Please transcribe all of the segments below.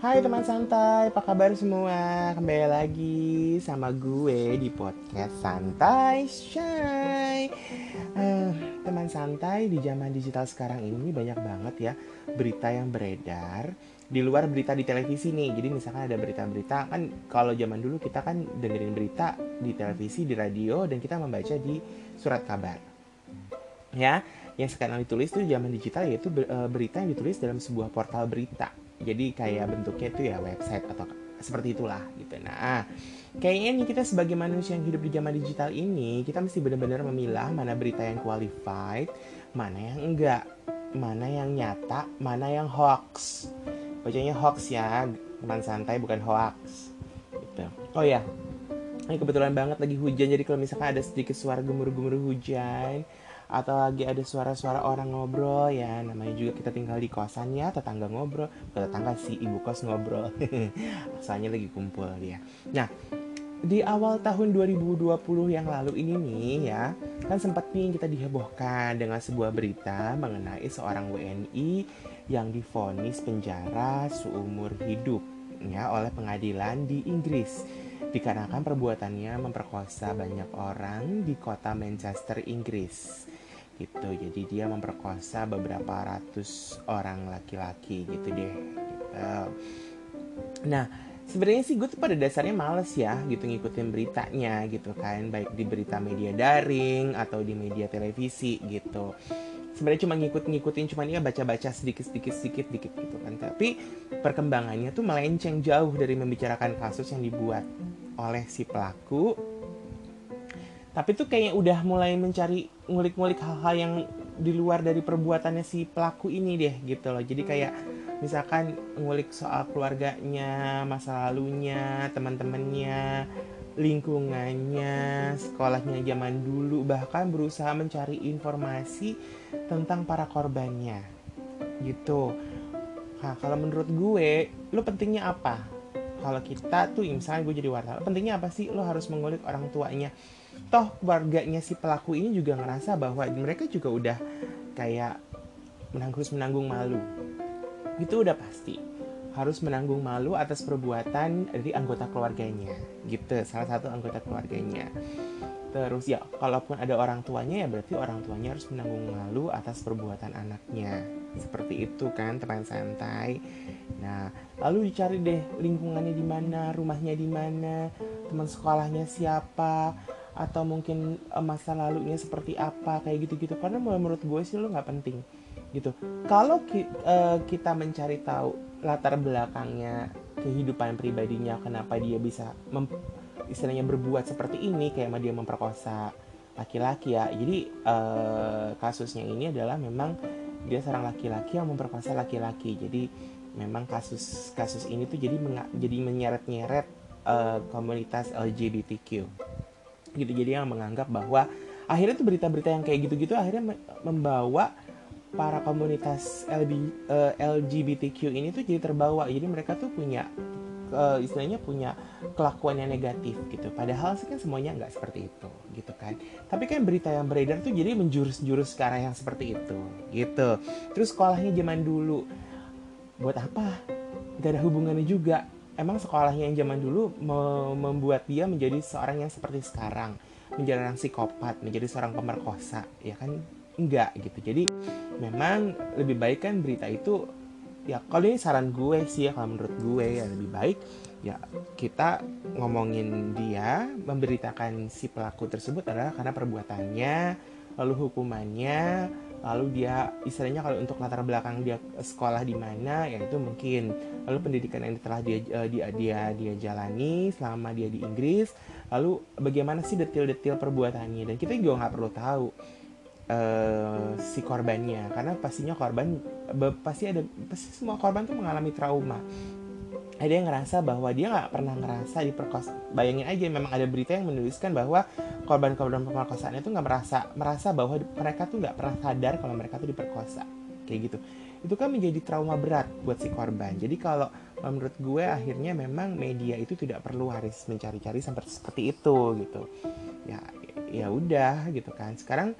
Hai teman santai, apa kabar semua? Kembali lagi sama gue di podcast Santai Shy. Uh, teman santai di zaman digital sekarang ini banyak banget ya berita yang beredar di luar berita di televisi nih. Jadi misalkan ada berita-berita kan kalau zaman dulu kita kan dengerin berita di televisi, di radio dan kita membaca di surat kabar. Ya, yang sekarang ditulis tuh zaman digital yaitu eh, berita yang ditulis dalam sebuah portal berita jadi kayak bentuknya itu ya website atau seperti itulah gitu. Nah kayaknya nih kita sebagai manusia yang hidup di zaman digital ini kita mesti benar-benar memilah mana berita yang qualified mana yang enggak mana yang nyata mana yang hoax. Bacanya hoax ya teman santai bukan hoax. Gitu. Oh ya ini kebetulan banget lagi hujan jadi kalau misalkan ada sedikit suara gemuruh-gemuruh hujan atau lagi ada suara-suara orang ngobrol ya namanya juga kita tinggal di kosan ya tetangga ngobrol. Tetangga si ibu kos ngobrol. Asalnya lagi kumpul dia nah di awal tahun 2020 yang lalu ini nih ya kan sempat nih kita dihebohkan dengan sebuah berita mengenai seorang WNI yang difonis penjara seumur hidup ya oleh pengadilan di Inggris. Dikarenakan perbuatannya memperkosa banyak orang di kota Manchester, Inggris gitu. Jadi dia memperkosa beberapa ratus orang laki-laki gitu deh. Gitu. nah sebenarnya sih gue tuh pada dasarnya males ya gitu ngikutin beritanya gitu kan. Baik di berita media daring atau di media televisi gitu. Sebenarnya cuma ngikut-ngikutin cuman ya baca-baca sedikit-sedikit sedikit dikit gitu kan. Tapi perkembangannya tuh melenceng jauh dari membicarakan kasus yang dibuat oleh si pelaku tapi tuh kayaknya udah mulai mencari ngulik-ngulik hal-hal yang di luar dari perbuatannya si pelaku ini deh gitu loh. Jadi kayak misalkan ngulik soal keluarganya masa lalunya teman-temannya lingkungannya sekolahnya zaman dulu bahkan berusaha mencari informasi tentang para korbannya gitu. Nah kalau menurut gue lo pentingnya apa? Kalau kita tuh misalnya gue jadi wartawan pentingnya apa sih lo harus mengulik orang tuanya toh keluarganya si pelaku ini juga ngerasa bahwa mereka juga udah kayak menanggung menanggung malu. Itu udah pasti. Harus menanggung malu atas perbuatan dari anggota keluarganya gitu. Salah satu anggota keluarganya. Terus ya kalaupun ada orang tuanya ya berarti orang tuanya harus menanggung malu atas perbuatan anaknya. Seperti itu kan teman santai. Nah lalu dicari deh lingkungannya di mana rumahnya di mana teman sekolahnya siapa atau mungkin uh, masa lalunya seperti apa kayak gitu-gitu. Karena menurut gue sih lo nggak penting gitu. Kalau ki, uh, kita mencari tahu latar belakangnya kehidupan pribadinya kenapa dia bisa istilahnya berbuat seperti ini kayak dia memperkosa laki-laki ya. Jadi uh, kasusnya ini adalah memang dia seorang laki-laki yang memperkosa laki-laki. Jadi memang kasus kasus ini tuh jadi jadi menyeret-nyeret uh, komunitas LGBTQ gitu. Jadi yang menganggap bahwa akhirnya tuh berita-berita yang kayak gitu-gitu akhirnya membawa para komunitas LB, uh, eh, LGBTQ ini tuh jadi terbawa. Jadi mereka tuh punya uh, istilahnya punya kelakuan yang negatif gitu. Padahal sih kan semuanya nggak seperti itu gitu kan. Tapi kan berita yang beredar tuh jadi menjurus-jurus ke arah yang seperti itu gitu. Terus sekolahnya zaman dulu buat apa? Gak ada hubungannya juga emang sekolahnya yang zaman dulu membuat dia menjadi seorang yang seperti sekarang. Menjadi orang psikopat menjadi seorang pemerkosa ya kan? Enggak gitu. Jadi memang lebih baik kan berita itu ya kalau ini saran gue sih ya kalau menurut gue ya lebih baik ya kita ngomongin dia memberitakan si pelaku tersebut adalah karena perbuatannya lalu hukumannya lalu dia istilahnya kalau untuk latar belakang dia sekolah di mana ya itu mungkin. Lalu pendidikan yang telah dia uh, dia dia dia jalani selama dia di Inggris. Lalu bagaimana sih detil-detil perbuatannya? Dan kita juga nggak perlu tahu uh, si korbannya. Karena pastinya korban pasti ada pasti semua korban tuh mengalami trauma ada yang ngerasa bahwa dia nggak pernah ngerasa diperkosa bayangin aja memang ada berita yang menuliskan bahwa korban-korban pemerkosaan itu nggak merasa merasa bahwa mereka tuh nggak pernah sadar kalau mereka tuh diperkosa. Kayak gitu. Itu kan menjadi trauma berat buat si korban. Jadi kalau menurut gue akhirnya memang media itu tidak perlu harus mencari-cari sampai seperti itu gitu. Ya ya udah gitu kan. Sekarang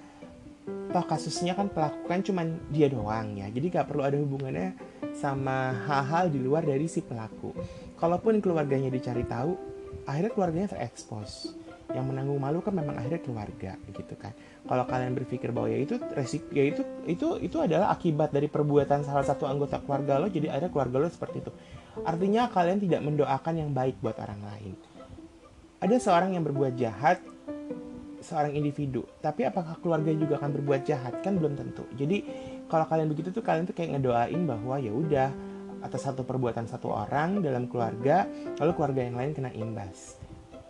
toh kasusnya kan pelaku kan cuman dia doang ya. Jadi gak perlu ada hubungannya sama hal-hal di luar dari si pelaku. Kalaupun keluarganya dicari tahu akhirnya keluarganya terekspos. Yang menanggung malu kan memang akhirnya keluarga gitu kan. Kalau kalian berpikir bahwa ya itu resik ya itu itu itu adalah akibat dari perbuatan salah satu anggota keluarga lo jadi akhirnya keluarga lo seperti itu. Artinya kalian tidak mendoakan yang baik buat orang lain. Ada seorang yang berbuat jahat seorang individu tapi apakah keluarga juga akan berbuat jahat? Kan belum tentu. Jadi kalau kalian begitu tuh kalian tuh kayak ngedoain bahwa ya udah atas satu perbuatan satu orang dalam keluarga lalu keluarga yang lain kena imbas.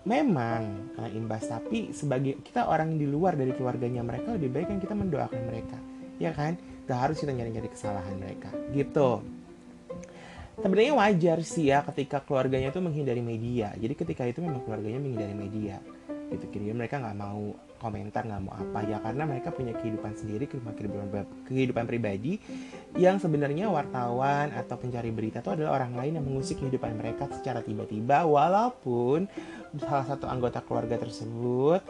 Memang kena imbas tapi sebagai kita orang di luar dari keluarganya mereka lebih baik kan kita mendoakan mereka. Ya kan? Gak harus kita nyari-nyari kesalahan mereka. Gitu. Sebenarnya wajar sih ya ketika keluarganya itu menghindari media. Jadi ketika itu memang keluarganya menghindari media. Gitu kira mereka nggak mau komentar nggak mau apa ya karena mereka punya kehidupan sendiri kehidupan kehidupan pribadi yang sebenarnya wartawan atau pencari berita itu adalah orang lain yang mengusik kehidupan mereka secara tiba-tiba walaupun salah satu anggota keluarga tersebut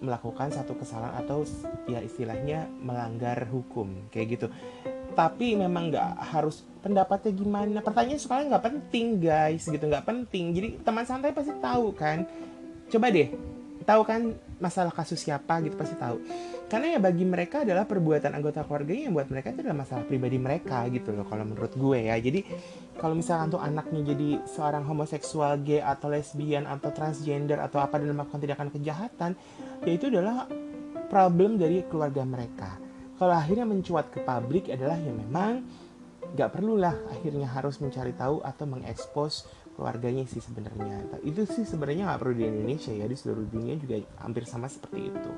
melakukan satu kesalahan atau ya istilahnya melanggar hukum kayak gitu. Tapi memang nggak harus pendapatnya gimana pertanyaan soalnya nggak penting guys gitu nggak penting. Jadi teman santai pasti tahu kan. Coba deh tahu kan masalah kasus siapa gitu pasti tahu. Karena ya bagi mereka adalah perbuatan anggota keluarganya yang buat mereka itu adalah masalah pribadi mereka gitu loh kalau menurut gue ya. Jadi kalau misalkan tuh anaknya jadi seorang homoseksual gay atau lesbian atau transgender atau apa dan melakukan tindakan kejahatan ya itu adalah problem dari keluarga mereka. Kalau akhirnya mencuat ke publik adalah ya memang nggak perlulah akhirnya harus mencari tahu atau mengekspos keluarganya sih sebenarnya. Itu sih sebenarnya nggak perlu di Indonesia ya di seluruh dunia juga hampir sama seperti itu.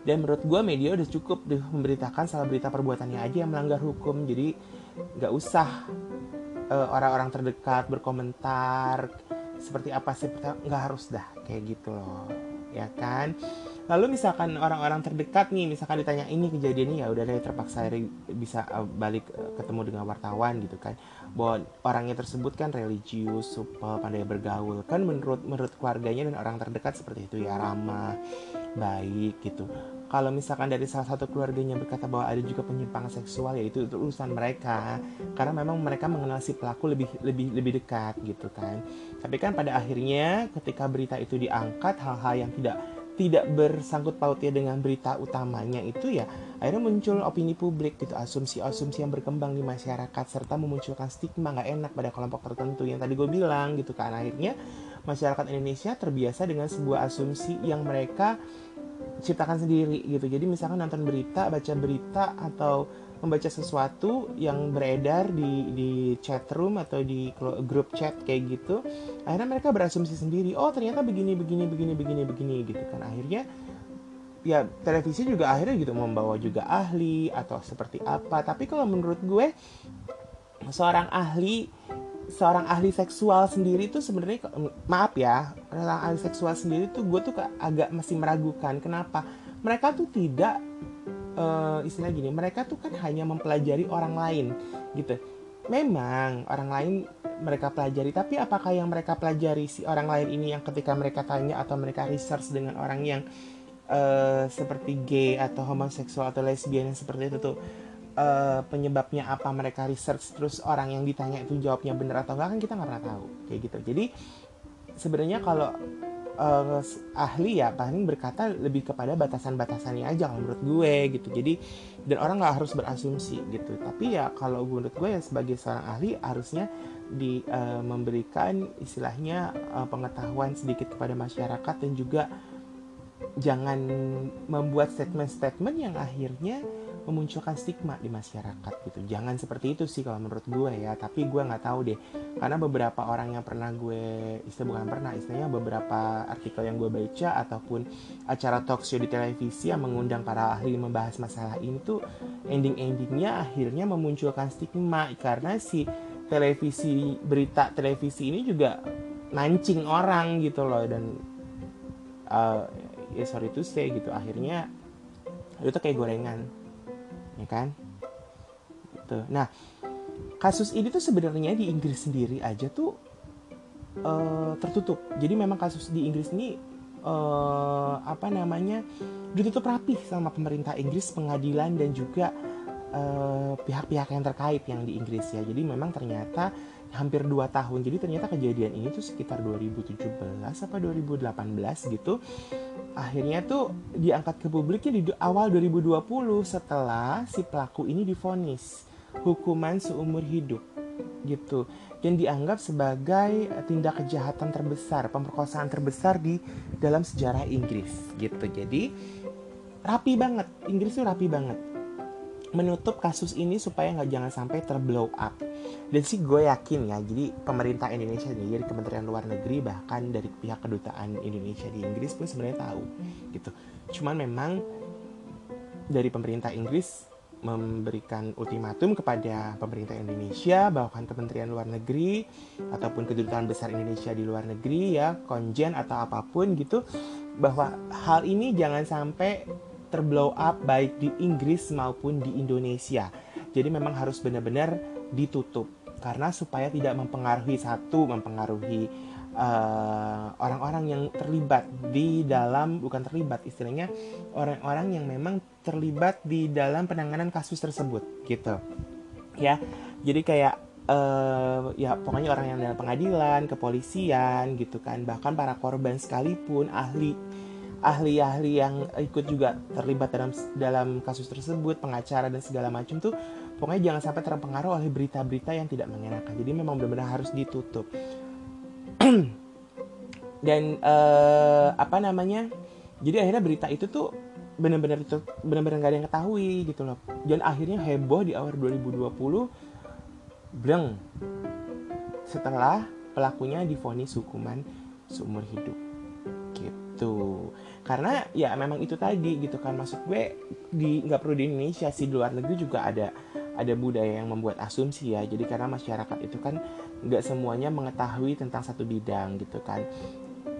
Dan menurut gue media udah cukup deh memberitakan salah berita perbuatannya aja yang melanggar hukum. Jadi nggak usah uh, orang-orang terdekat berkomentar seperti apa sih nggak harus dah kayak gitu loh. Ya kan lalu misalkan orang-orang terdekat nih misalkan ditanya ini kejadiannya ya udah deh terpaksa bisa eh, balik eh, ketemu dengan wartawan gitu kan. Bahwa orangnya tersebut kan religius supel pandai bergaul. Kan menurut menurut keluarganya dan orang terdekat seperti itu ya ramah baik gitu. Kalau misalkan dari salah satu keluarganya berkata bahwa ada juga penyimpangan seksual ya itu urusan mereka. Karena memang mereka mengenal si pelaku lebih lebih lebih dekat gitu kan. Tapi kan pada akhirnya ketika berita itu diangkat hal-hal yang tidak tidak bersangkut pautnya dengan berita utamanya itu ya akhirnya muncul opini publik gitu asumsi-asumsi yang berkembang di masyarakat serta memunculkan stigma nggak enak pada kelompok tertentu yang tadi gue bilang gitu kan. Akhirnya masyarakat Indonesia terbiasa dengan sebuah asumsi yang mereka ciptakan sendiri gitu. Jadi misalkan nonton berita baca berita atau membaca sesuatu yang beredar di di chat room atau di grup chat kayak gitu akhirnya mereka berasumsi sendiri oh ternyata begini begini begini begini begini gitu kan. Akhirnya ya televisi juga akhirnya gitu membawa juga ahli atau seperti apa. Tapi kalau menurut gue seorang ahli seorang ahli seksual sendiri tuh sebenarnya maaf ya seorang ahli seksual sendiri tuh gue tuh agak masih meragukan. Kenapa? Mereka tuh tidak uh, istilah gini mereka tuh kan hanya mempelajari orang lain gitu. Memang orang lain mereka pelajari tapi apakah yang mereka pelajari si orang lain ini yang ketika mereka tanya atau mereka research dengan orang yang uh, seperti gay atau homoseksual atau lesbian yang seperti itu tuh uh, penyebabnya apa mereka research terus orang yang ditanya itu jawabnya benar atau enggak kan kita nggak pernah tahu kayak gitu. Jadi sebenarnya kalau uh, ahli ya paling berkata lebih kepada batasan-batasannya aja kalau menurut gue gitu. Jadi dan orang nggak harus berasumsi gitu. Tapi ya kalau menurut gue ya sebagai seorang ahli harusnya di uh, memberikan istilahnya uh, pengetahuan sedikit kepada masyarakat dan juga jangan membuat statement-statement yang akhirnya memunculkan stigma di masyarakat gitu. Jangan seperti itu sih kalau menurut gue ya tapi gue nggak tahu deh. Karena beberapa orang yang pernah gue istilah bukan pernah istilahnya beberapa artikel yang gue baca ataupun acara talk show di televisi yang mengundang para ahli membahas masalah ini tuh ending-endingnya akhirnya memunculkan stigma. Karena si televisi berita televisi ini juga mancing orang gitu loh. Dan uh, ya sorry to say gitu akhirnya itu kayak gorengan ya kan? Gitu. Nah kasus ini tuh sebenarnya di Inggris sendiri aja tuh uh, tertutup. Jadi memang kasus di Inggris ini uh, apa namanya ditutup rapih sama pemerintah Inggris, pengadilan dan juga eh, pihak-pihak uh, yang terkait yang di Inggris ya. Jadi memang ternyata hampir 2 tahun. Jadi ternyata kejadian ini tuh sekitar 2017 apa 2018 gitu. Akhirnya tuh diangkat ke publiknya di awal 2020 setelah si pelaku ini difonis hukuman seumur hidup gitu yang dianggap sebagai tindak kejahatan terbesar, pemerkosaan terbesar di dalam sejarah Inggris gitu. Jadi rapi banget, Inggris tuh rapi banget menutup kasus ini supaya nggak jangan sampai terblow up. Dan sih gue yakin ya, jadi pemerintah Indonesia nih, jadi Kementerian Luar Negeri bahkan dari pihak kedutaan Indonesia di Inggris pun sebenarnya tahu gitu. Cuman memang dari pemerintah Inggris memberikan ultimatum kepada pemerintah Indonesia bahkan Kementerian Luar Negeri ataupun kedutaan besar Indonesia di luar negeri ya konjen atau apa pun gitu bahwa hal ini jangan sampai terblow up baik di Inggris maupun di Indonesia. Jadi memang harus benar-benar ditutup. Karena supaya tidak mempengaruhi satu mempengaruhi Eh, orang-orang uh, yang terlibat di dalam bukan terlibat istilahnya orang-orang yang memang terlibat di dalam penanganan kasus tersebut gitu. Ya jadi kayak uh, ya pokoknya orang yang dalam pengadilan kepolisian gitu kan. Bahkan para korban sekalipun ahli ahli-ahli yang ikut juga terlibat dalam dalam kasus tersebut pengacara dan segala macam tuh pokoknya jangan sampai terpengaruh oleh berita-berita yang tidak mengenakan. Jadi memang benar-benar harus ditutup. Dan uh, apa namanya jadi akhirnya berita itu tuh benar-benar benar-benar gak ada yang ketahui gitu loh. Dan akhirnya heboh di awal 2020 bleng setelah pelakunya difonis hukuman seumur hidup. Gitu karena ya memang itu tadi gitu kan. Maksud gue di nggak perlu di Indonesia sih di luar negeri juga ada ada budaya yang membuat asumsi ya. Jadi karena masyarakat itu kan nggak semuanya mengetahui tentang satu bidang gitu kan.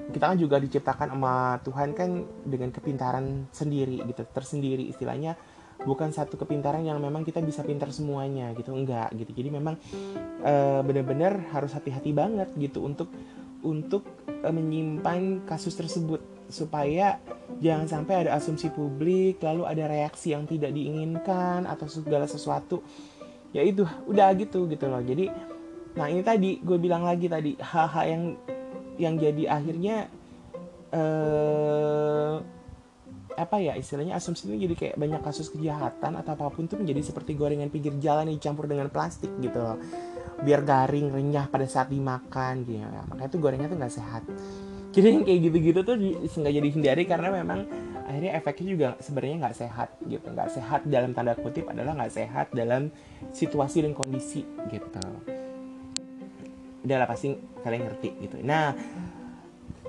Kita kan juga diciptakan sama Tuhan kan dengan kepintaran sendiri gitu tersendiri. Istilahnya bukan satu kepintaran yang memang kita bisa pintar semuanya gitu enggak gitu. Jadi memang e, benar-benar harus hati-hati banget gitu untuk untuk e, menyimpan kasus tersebut supaya jangan sampai ada asumsi publik lalu ada reaksi yang tidak diinginkan atau segala sesuatu. Ya itu udah gitu gitu loh. Jadi Nah ini tadi gue bilang lagi tadi hal-hal yang yang jadi akhirnya eh, apa ya istilahnya asumsi ini jadi kayak banyak kasus kejahatan atau apa pun tuh menjadi seperti gorengan pinggir jalan yang dicampur dengan plastik gitu loh biar garing renyah pada saat dimakan gitu. Ya. makanya tuh gorengnya tuh nggak sehat. Jadi yang kayak gitu-gitu tuh nggak jadi hindari karena memang akhirnya efeknya juga sebenarnya nggak sehat gitu. Nggak sehat dalam tanda kutip adalah nggak sehat dalam situasi dan kondisi gitu. Udah lah pasti kalian ngerti gitu. Nah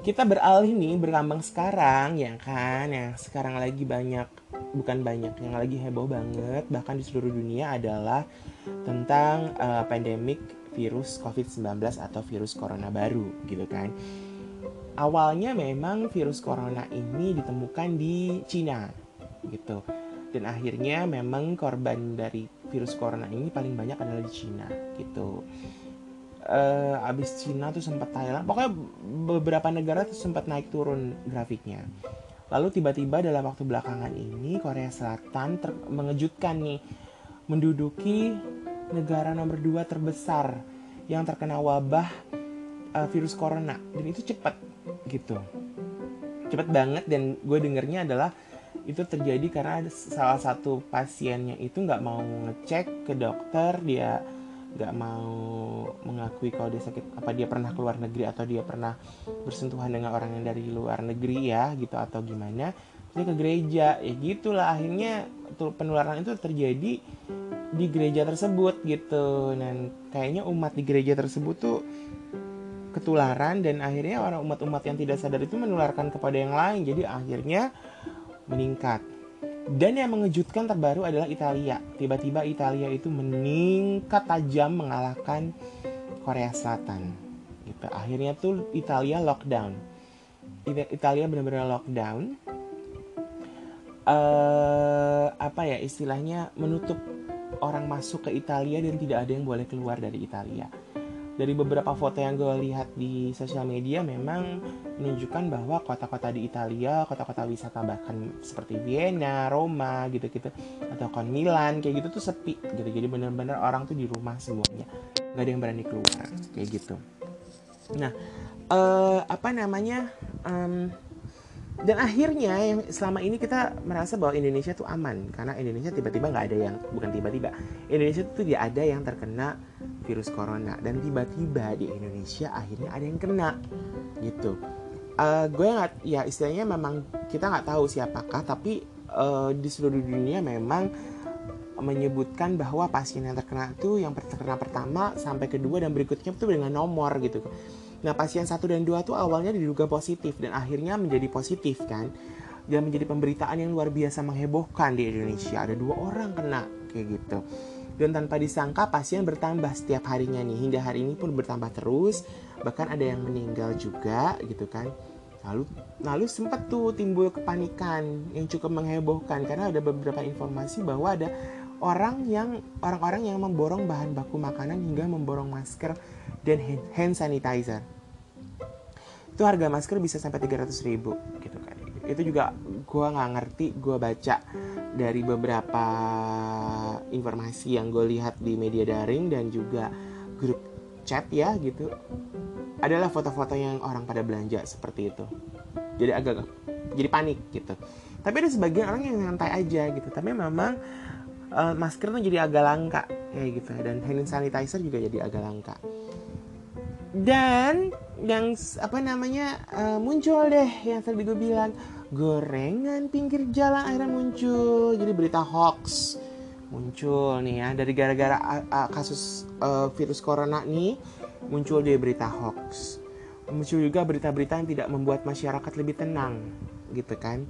kita beralih nih berkembang sekarang ya kan? Yang sekarang lagi banyak bukan banyak yang lagi heboh banget bahkan di seluruh dunia adalah tentang uh, pandemik virus COVID-19 atau virus corona baru gitu kan. Awalnya memang virus corona ini ditemukan di Cina gitu. Dan akhirnya memang korban dari virus corona ini paling banyak adalah di Cina gitu uh, abis Cina tuh sempat Thailand pokoknya beberapa negara tuh sempat naik turun grafiknya lalu tiba-tiba dalam waktu belakangan ini Korea Selatan mengejutkan nih menduduki negara nomor dua terbesar yang terkena wabah uh, virus corona. Dan itu cepat gitu. Cepat banget dan gue dengernya adalah itu terjadi karena salah satu pasiennya itu nggak mau ngecek ke dokter dia nggak mau mengakui kalau dia sakit apa dia pernah keluar negeri atau dia pernah bersentuhan dengan orang yang dari luar negeri ya gitu atau gimana. Dia ke gereja ya gitulah akhirnya penularan itu terjadi di gereja tersebut gitu dan kayaknya umat di gereja tersebut tuh ketularan dan akhirnya orang umat-umat yang tidak sadar itu menularkan kepada yang lain jadi akhirnya meningkat dan yang mengejutkan terbaru adalah Italia. Tiba-tiba Italia itu meningkat tajam mengalahkan Korea Selatan. Gitu. Akhirnya tuh Italia lockdown. Italia benar-benar lockdown. Uh, apa ya istilahnya menutup orang masuk ke Italia dan tidak ada yang boleh keluar dari Italia. dari beberapa foto yang gue lihat di sosial media memang menunjukkan bahwa kota-kota di Italia, kota-kota wisata bahkan seperti Vienna, Roma gitu-gitu atau kon Milan kayak gitu tuh sepi gitu. Jadi benar-benar orang tuh di rumah semuanya. nggak ada yang berani keluar kayak gitu. Nah, uh, apa namanya? Um, dan akhirnya yang selama ini kita merasa bahwa Indonesia tuh aman. Karena Indonesia tiba-tiba nggak ada yang bukan tiba-tiba. Indonesia tuh tidak ada yang terkena virus corona. Dan tiba-tiba di Indonesia akhirnya ada yang kena gitu. Uh, gue nggak ya istilahnya memang kita nggak tahu siapakah tapi uh, di seluruh dunia memang menyebutkan bahwa pasien yang terkena itu yang terkena pertama sampai kedua dan berikutnya itu dengan nomor gitu Nah pasien 1 dan 2 tuh awalnya diduga positif dan akhirnya menjadi positif kan? Dan menjadi pemberitaan yang luar biasa menghebohkan di Indonesia. Ada dua orang kena kayak gitu. Dan tanpa disangka pasien bertambah setiap harinya nih. Hingga hari ini pun bertambah terus. Bahkan ada yang meninggal juga gitu kan. Lalu lalu sempat tuh timbul kepanikan yang cukup menghebohkan. Karena ada beberapa informasi bahwa ada orang yang orang-orang yang memborong bahan baku makanan hingga memborong masker dan hand sanitizer. Itu harga masker bisa sampai 300 ribu gitu kan. Itu juga gue nggak ngerti gue baca dari beberapa informasi yang gue lihat di media daring dan juga grup chat ya gitu. Adalah foto-foto yang orang pada belanja seperti itu. Jadi agak jadi panik gitu. Tapi ada sebagian orang yang santai aja gitu. Tapi memang uh, masker tuh jadi agak langka kayak gitu dan hand sanitizer juga jadi agak langka. Dan yang apa namanya uh, muncul deh yang tadi gue bilang. Gorengan pinggir jalan akhirnya muncul. Jadi berita hoax muncul nih ya. Dari gara-gara uh, kasus uh, virus corona nih muncul dia berita hoax. Muncul juga berita-berita yang tidak membuat masyarakat lebih tenang gitu kan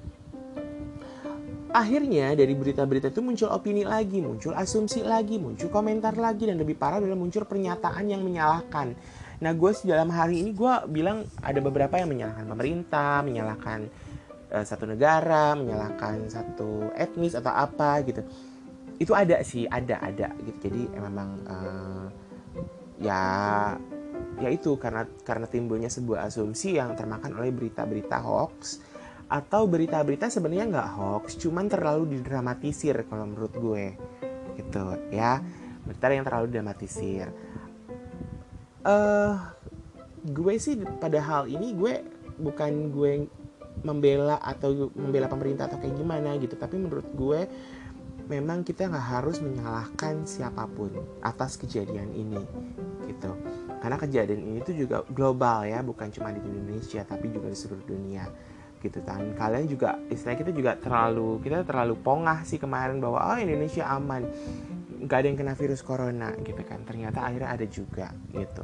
akhirnya dari berita-berita itu muncul opini lagi muncul asumsi lagi muncul komentar lagi dan lebih parah adalah muncul pernyataan yang menyalahkan Nah gue dalam hari ini gue bilang ada beberapa yang menyalahkan pemerintah, menyalahkan uh, satu negara, menyalahkan satu etnis atau apa gitu. Itu ada sih, ada ada gitu. Jadi memang uh, ya ya itu karena karena timbulnya sebuah asumsi yang termakan oleh berita-berita hoax atau berita-berita sebenarnya nggak hoax, cuman terlalu didramatisir kalau menurut gue. Gitu ya. Berita yang terlalu didramatisir. Uh, gue sih pada hal ini gue bukan gue membela atau membela pemerintah atau kayak gimana gitu. Tapi menurut gue memang kita nggak harus menyalahkan siapa pun atas kejadian ini gitu. Karena kejadian ini tuh juga global ya bukan cuma di Indonesia tapi juga di seluruh dunia gitu kan. Kalian juga istilah kita juga terlalu kita terlalu pongah sih kemarin bahwa oh Indonesia aman nggak ada yang kena virus corona gitu kan. Ternyata akhirnya ada juga gitu.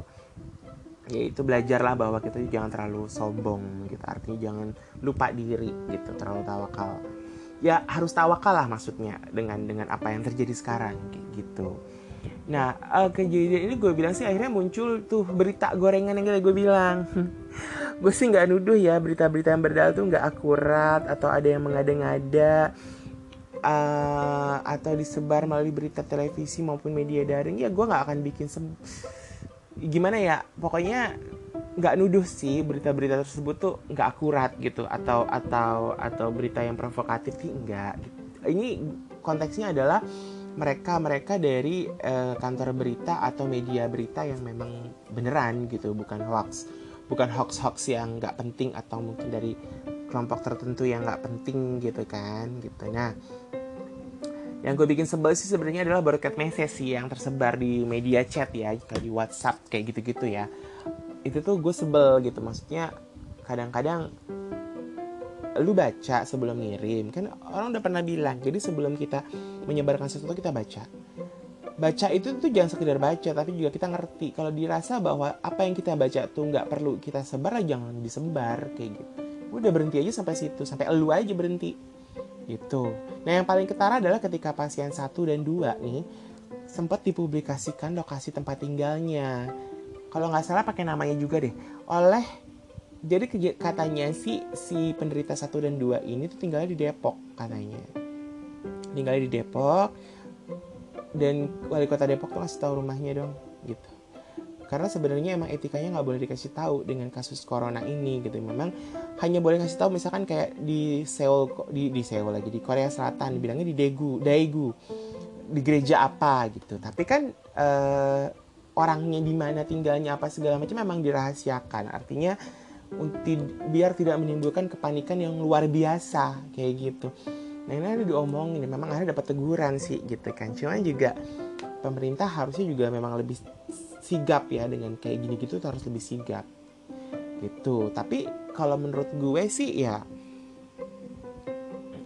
Yaitu belajarlah bahwa kita jangan terlalu sombong gitu. Artinya jangan lupa diri gitu. Terlalu tawakal. Ya harus tawakal lah maksudnya dengan dengan apa yang terjadi sekarang gitu. Nah uh, kejadian ini gue bilang sih akhirnya muncul tuh berita gorengan yang gue bilang gue sih nggak nuduh ya berita-berita yang berdal tuh nggak akurat atau ada yang mengada-ngada uh, atau disebar melalui berita televisi maupun media daring ya gue nggak akan bikin gimana ya pokoknya nggak nuduh sih berita-berita tersebut tuh nggak akurat gitu atau atau atau berita yang provokatif sih enggak gitu. ini konteksnya adalah mereka mereka dari uh, kantor berita atau media berita yang memang beneran gitu bukan hoax bukan hoax hoax yang nggak penting atau mungkin dari kelompok tertentu yang nggak penting gitu kan gitu. Nah yang gue bikin sebel sih sebenarnya adalah broadcast message sih yang tersebar di media chat ya kayak di WhatsApp kayak gitu-gitu ya. Itu tuh gue sebel gitu maksudnya kadang-kadang lu baca sebelum ngirim kan orang udah pernah bilang jadi sebelum kita menyebarkan sesuatu kita baca baca itu tuh jangan sekedar baca tapi juga kita ngerti kalau dirasa bahwa apa yang kita baca tuh nggak perlu kita sebar jangan disebar kayak gitu udah berhenti aja sampai situ sampai lu aja berhenti Gitu. Nah, yang paling ketara adalah ketika pasien 1 dan 2 nih sempat dipublikasikan lokasi tempat tinggalnya. Kalau nggak salah pakai namanya juga deh. Oleh jadi katanya si si penderita 1 dan 2 ini tuh tinggalnya di Depok katanya. Tinggalnya di Depok dan wali kota Depok tuh ngasih tahu rumahnya dong gitu. karena sebenarnya emang etikanya nggak boleh dikasih tahu dengan kasus corona ini gitu. Memang hanya boleh kasih tahu misalkan kayak di Seoul di di Seoul lagi di Korea Selatan bilangnya di Daegu Daegu di gereja apa gitu. Tapi kan uh, orangnya di mana tinggalnya apa segala macam memang dirahasiakan. Artinya biar tidak menimbulkan kepanikan yang luar biasa kayak gitu nah ini ada diomongin memang ada dapat teguran sih gitu kan. Cuman juga pemerintah harusnya juga memang lebih sigap ya dengan kayak gini gitu harus lebih sigap. Gitu. Tapi kalau menurut gue sih ya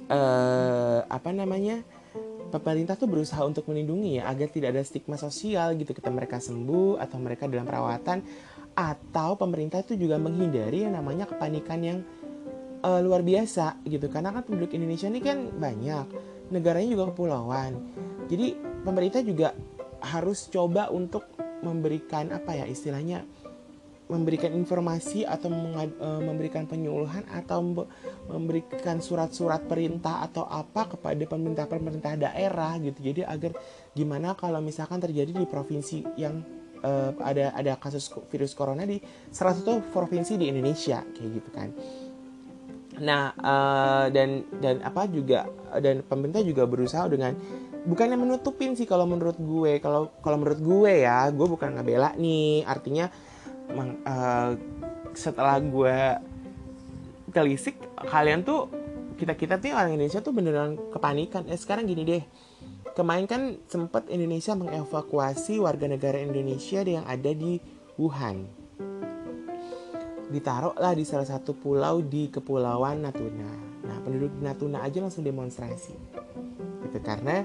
eh, apa namanya pemerintah tuh berusaha untuk melindungi ya agar tidak ada stigma sosial gitu ketika mereka sembuh atau mereka dalam perawatan atau pemerintah itu juga menghindari yang namanya kepanikan yang uh, luar biasa gitu karena kan penduduk Indonesia ini kan banyak negaranya juga kepulauan jadi pemerintah juga harus coba untuk memberikan apa ya istilahnya memberikan informasi atau eh, memberikan penyuluhan atau memberikan surat-surat perintah atau apa kepada pemerintah-pemerintah daerah gitu. Jadi agar gimana kalau misalkan terjadi di provinsi yang uh, ada ada kasus virus corona di salah satu provinsi di Indonesia kayak gitu kan. Nah, uh, dan dan apa juga dan pemerintah juga berusaha dengan bukannya menutupin sih kalau menurut gue. Kalau kalau menurut gue ya, gue bukan ngebela nih. Artinya uh, setelah gue telisik kalian tuh kita kita tuh orang Indonesia tuh beneran kepanikan. Eh sekarang gini deh. Kemarin kan sempat Indonesia mengevakuasi warga negara Indonesia yang ada di Wuhan ditaruhlah di salah satu pulau di kepulauan Natuna. Nah, penduduk di Natuna aja langsung demonstrasi. Gitu karena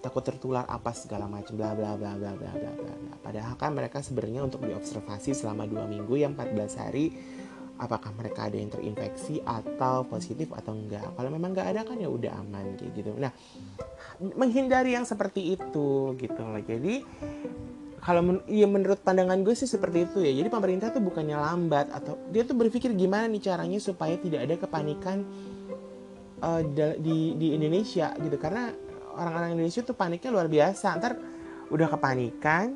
takut tertular apa segala macam bla bla bla bla bla bla bla. Padahal kan mereka sebenarnya untuk diobservasi selama dua minggu yang 14 hari apakah mereka ada yang terinfeksi atau positif atau enggak. Kalau memang enggak ada kan ya udah aman gitu. Nah, menghindari yang seperti itu gitu loh. Jadi kalau men ya menurut pandangan gue sih seperti itu ya jadi pemerintah tuh bukannya lambat atau dia tuh berpikir gimana nih caranya supaya tidak ada kepanikan uh, di di Indonesia gitu karena orang-orang Indonesia tuh paniknya luar biasa ntar udah kepanikan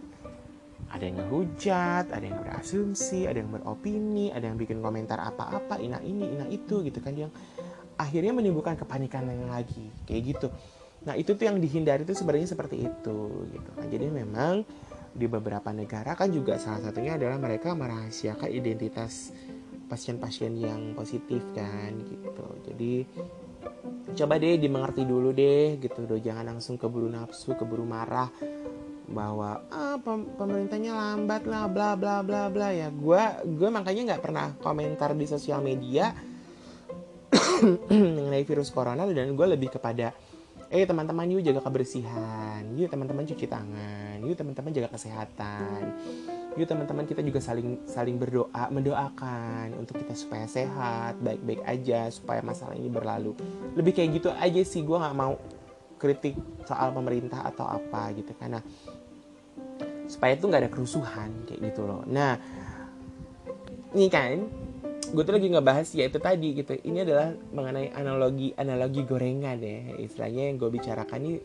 ada yang ngehujat, ada yang berasumsi, ada yang beropini, ada yang bikin komentar apa-apa, ina ini, ina itu gitu kan yang akhirnya menimbulkan kepanikan yang lagi kayak gitu. Nah itu tuh yang dihindari tuh sebenarnya seperti itu gitu kan. Jadi memang di beberapa negara kan juga salah satunya adalah mereka merahasiakan identitas pasien-pasien yang positif kan gitu. Jadi coba deh dimengerti dulu deh gitu. Loh jangan langsung keburu nafsu keburu marah bahwa ah pemerintahnya lambat lah bla bla bla bla. Ya gue gue makanya nggak pernah komentar di sosial media mengenai virus corona dan gue lebih kepada eh teman-teman yuk jaga kebersihan yuk teman-teman cuci tangan yuk teman-teman jaga kesehatan. Yuk teman-teman kita juga saling saling berdoa mendoakan untuk kita supaya sehat baik-baik aja supaya masalah ini berlalu. Lebih kayak gitu aja sih gue nggak mau kritik soal pemerintah atau apa gitu karena supaya tuh nggak ada kerusuhan kayak gitu loh. Nah ini kan gue tuh lagi ngebahas ya itu tadi gitu. Ini adalah mengenai analogi analogi gorengan ya. Istilahnya yang gue bicarakan ini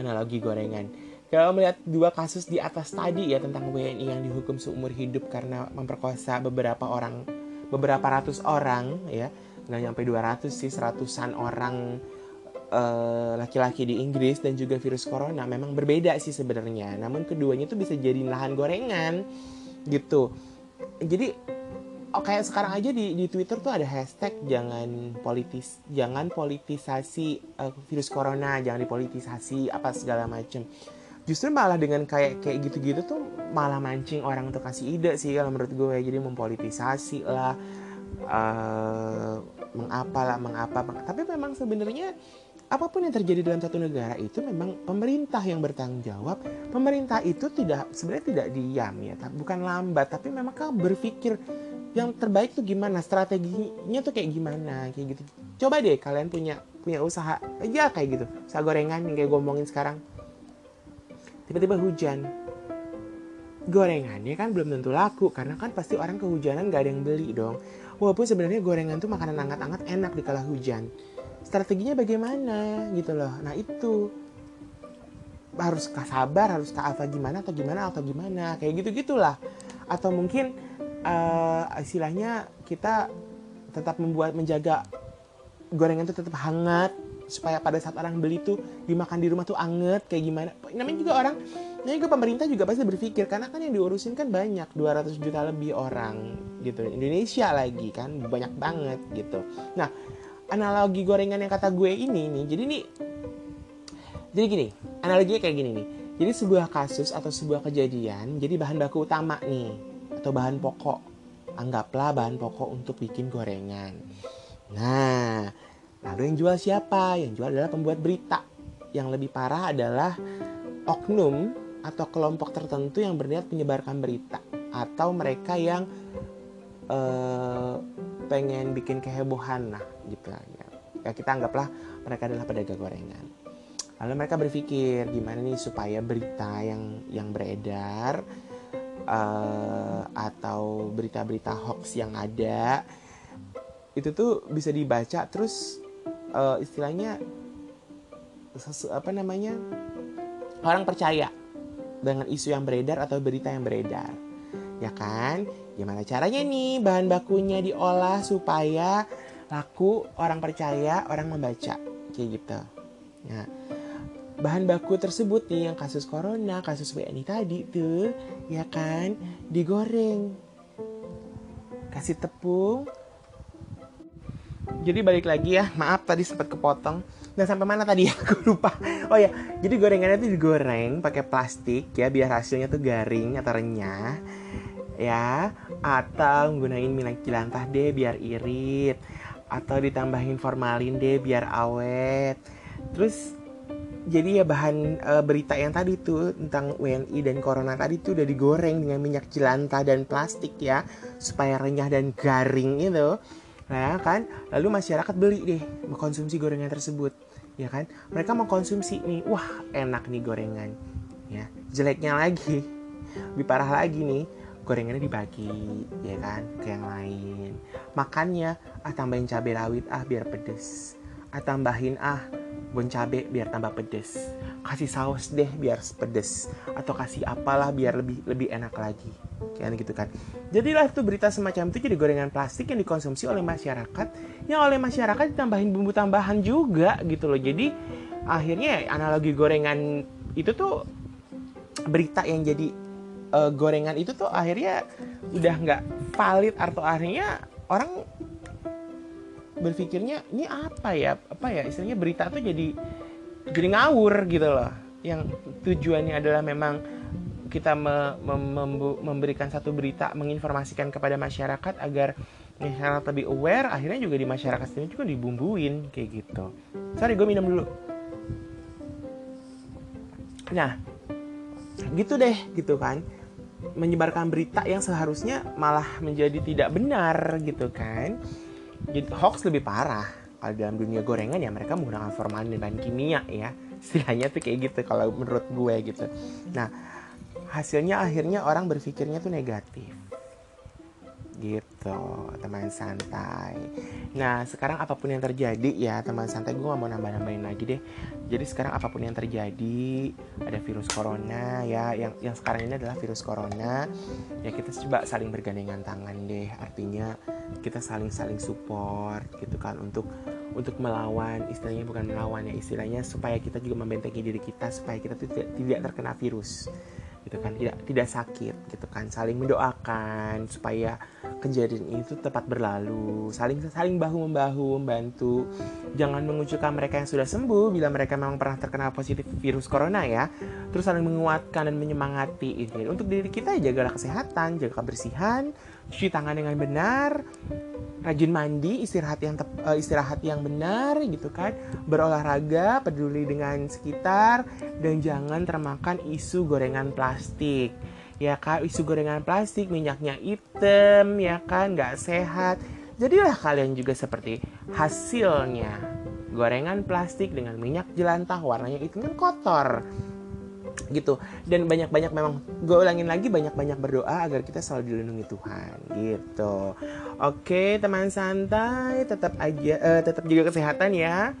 analogi gorengan kalau melihat dua kasus di atas tadi ya tentang WNI yang dihukum seumur hidup karena memperkosa beberapa orang beberapa ratus orang ya nggak nyampe 200 sih seratusan orang eh, laki-laki uh, di Inggris dan juga virus corona memang berbeda sih sebenarnya. Namun keduanya tuh bisa jadi lahan gorengan gitu. Jadi oh, kayak sekarang aja di di Twitter tuh ada hashtag jangan politis jangan politisasi uh, virus corona jangan dipolitisasi apa segala macem justru malah dengan kayak kayak gitu-gitu tuh malah mancing orang untuk kasih ide sih kalau menurut gue jadi mempolitisasi lah uh, mengapa lah mengapa meng tapi memang sebenarnya apa pun yang terjadi dalam satu negara itu memang pemerintah yang bertanggung jawab. Pemerintah itu tidak sebenarnya tidak diam ya bukan lambat tapi memang berpikir yang terbaik tuh gimana strateginya tuh kayak gimana kayak gitu. Coba deh kalian punya punya usaha aja kayak gitu usaha gorengan yang kayak gue sekarang tiba-tiba hujan. Gorengannya kan belum tentu laku karena kan pasti orang kehujanan gak ada yang beli dong. Walaupun sebenarnya gorengan tuh makanan hangat-hangat enak di kala hujan. Strateginya bagaimana? Gitu loh. Nah itu. Harus sabar harus apa gimana atau gimana atau gimana? Kayak gitu gitulah atau mungkin uh, istilahnya kita tetap membuat menjaga gorengan itu tetap hangat supaya pada saat orang beli tuh dimakan di rumah tuh anget kayak gimana. Namanya juga orang namanya juga pemerintah juga pasti berpikir karena kan yang diurusin kan banyak 200 juta lebih orang gitu. Indonesia lagi kan banyak banget gitu. Nah analogi gorengan yang kata gue ini nih jadi nih jadi gini analoginya kayak gini nih. Jadi sebuah kasus atau sebuah kejadian jadi bahan baku utama nih atau bahan pokok anggaplah bahan pokok untuk bikin gorengan. Nah Lalu yang jual siapa? Yang jual adalah pembuat berita. Yang lebih parah adalah oknum atau kelompok tertentu yang berniat menyebarkan berita atau mereka yang uh, pengen bikin kehebohan nah gitu ya. ya kita anggaplah mereka adalah pedagang gorengan lalu mereka berpikir gimana nih supaya berita yang yang beredar uh, atau berita-berita hoax yang ada itu tuh bisa dibaca terus uh, istilahnya sesu, apa namanya orang percaya dengan isu yang beredar atau berita yang beredar. Ya kan? Gimana caranya nih bahan bakunya diolah supaya laku orang percaya orang membaca? Kayak gitu. Ya. Bahan baku tersebut nih yang kasus corona kasus WNI tadi tuh ya kan? Digoreng. Kasih tepung jadi balik lagi ya maaf tadi sempat kepotong. Dan sampai mana tadi ya aku lupa. Oh ya jadi gorengannya itu digoreng pakai plastik ya biar hasilnya tuh garing atau renyah ya. Atau menggunakan minyak jelantah deh biar irit. Atau ditambahin formalin deh biar awet. Terus jadi ya bahan e, berita yang tadi tuh tentang WNI dan corona tadi tuh udah digoreng dengan minyak jelantah dan plastik ya. Supaya renyah dan garing itu Nah kan, lalu masyarakat beli deh mengkonsumsi gorengan tersebut, ya kan? Mereka mengkonsumsi nih, wah enak nih gorengan, ya. Jeleknya lagi, lebih parah lagi nih, gorengannya dibagi, ya kan, ke yang lain. Makannya, ah tambahin cabai rawit, ah biar pedes. Ah tambahin, ah bon cabai biar tambah pedes. Kasih saus deh biar pedes. Atau kasih apalah biar lebih lebih enak lagi kayak gitu kan jadilah itu berita semacam itu jadi gorengan plastik yang dikonsumsi oleh masyarakat yang oleh masyarakat ditambahin bumbu tambahan juga gitu loh jadi akhirnya analogi gorengan itu tuh berita yang jadi uh, gorengan itu tuh akhirnya udah nggak valid atau akhirnya orang berpikirnya ini apa ya? Apa ya? Istilahnya berita tuh jadi jadi ngawur gitu loh. Yang tujuannya adalah memang kita me, me, memberikan satu berita menginformasikan kepada masyarakat agar masyarakat lebih aware akhirnya juga di masyarakat sini juga dibumbuin kayak gitu. Sorry gue minum dulu. Nah gitu deh gitu kan. Menyebarkan berita yang seharusnya malah menjadi tidak benar gitu kan jadi hoax lebih parah. Kalau dalam dunia gorengan ya mereka menggunakan formalin dan bahan kimia ya. Istilahnya tuh kayak gitu kalau menurut gue gitu. Nah hasilnya akhirnya orang berpikirnya tuh negatif gitu teman santai. Nah sekarang apa pun yang terjadi ya teman santai gue gak mau nambah-nambahin lagi deh. Jadi sekarang apa pun yang terjadi ada virus corona ya yang yang sekarang ini adalah virus corona ya kita coba saling bergandengan tangan deh. Artinya kita saling-saling support gitu kan untuk untuk melawan istilahnya bukan melawan ya istilahnya supaya kita juga membentengi diri kita supaya kita tidak tidak terkena virus gitu kan. Tidak tidak sakit gitu kan. Saling mendoakan supaya kejadian itu tepat berlalu. Saling saling bahu membahu membantu. Jangan mengucilkan mereka yang sudah sembuh bila mereka memang pernah terkena positif virus corona ya. Terus saling menguatkan dan menyemangati. Ini untuk diri kita jagalah kesehatan jaga kebersihan cuci tangan dengan benar rajin mandi, istirahat yang tep, uh, istirahat yang benar gitu kan, berolahraga, peduli dengan sekitar dan jangan termakan isu gorengan plastik. Ya kan, isu gorengan plastik, minyaknya hitam, ya kan, nggak sehat. Jadilah kalian juga seperti hasilnya gorengan plastik dengan minyak jelantah warnanya itu kan kotor gitu. Dan banyak-banyak memang gue ulangin lagi banyak-banyak berdoa agar kita selalu dilindungi Tuhan gitu. Oke teman santai tetap aja uh, tetap jaga kesehatan ya.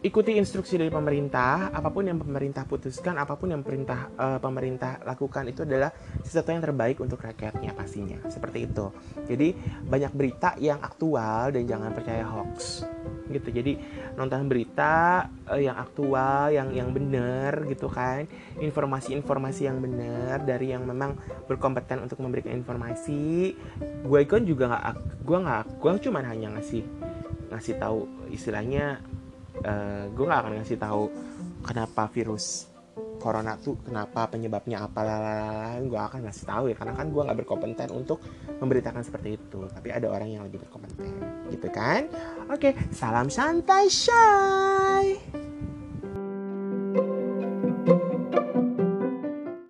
Ikuti instruksi dari pemerintah. Apa pun yang pemerintah putuskan apa pun yang pemerintah uh, pemerintah lakukan itu adalah sesuatu yang terbaik untuk rakyatnya pastinya. Seperti itu. Jadi banyak berita yang aktual dan jangan percaya hoax gitu. Jadi nonton berita uh, yang aktual yang yang benar gitu kan. Informasi-informasi yang benar dari yang memang berkompeten untuk memberikan informasi. Gue kan juga nggak gue nggak gue cuma hanya ngasih ngasih tahu istilahnya uh, eh, gue gak akan ngasih tahu kenapa virus corona tuh kenapa penyebabnya apa lalala gue akan ngasih tahu ya. Karena kan gue nggak berkompeten untuk memberitakan seperti itu. Tapi ada orang yang lebih berkompeten. Gitu kan? Oke salam santai shy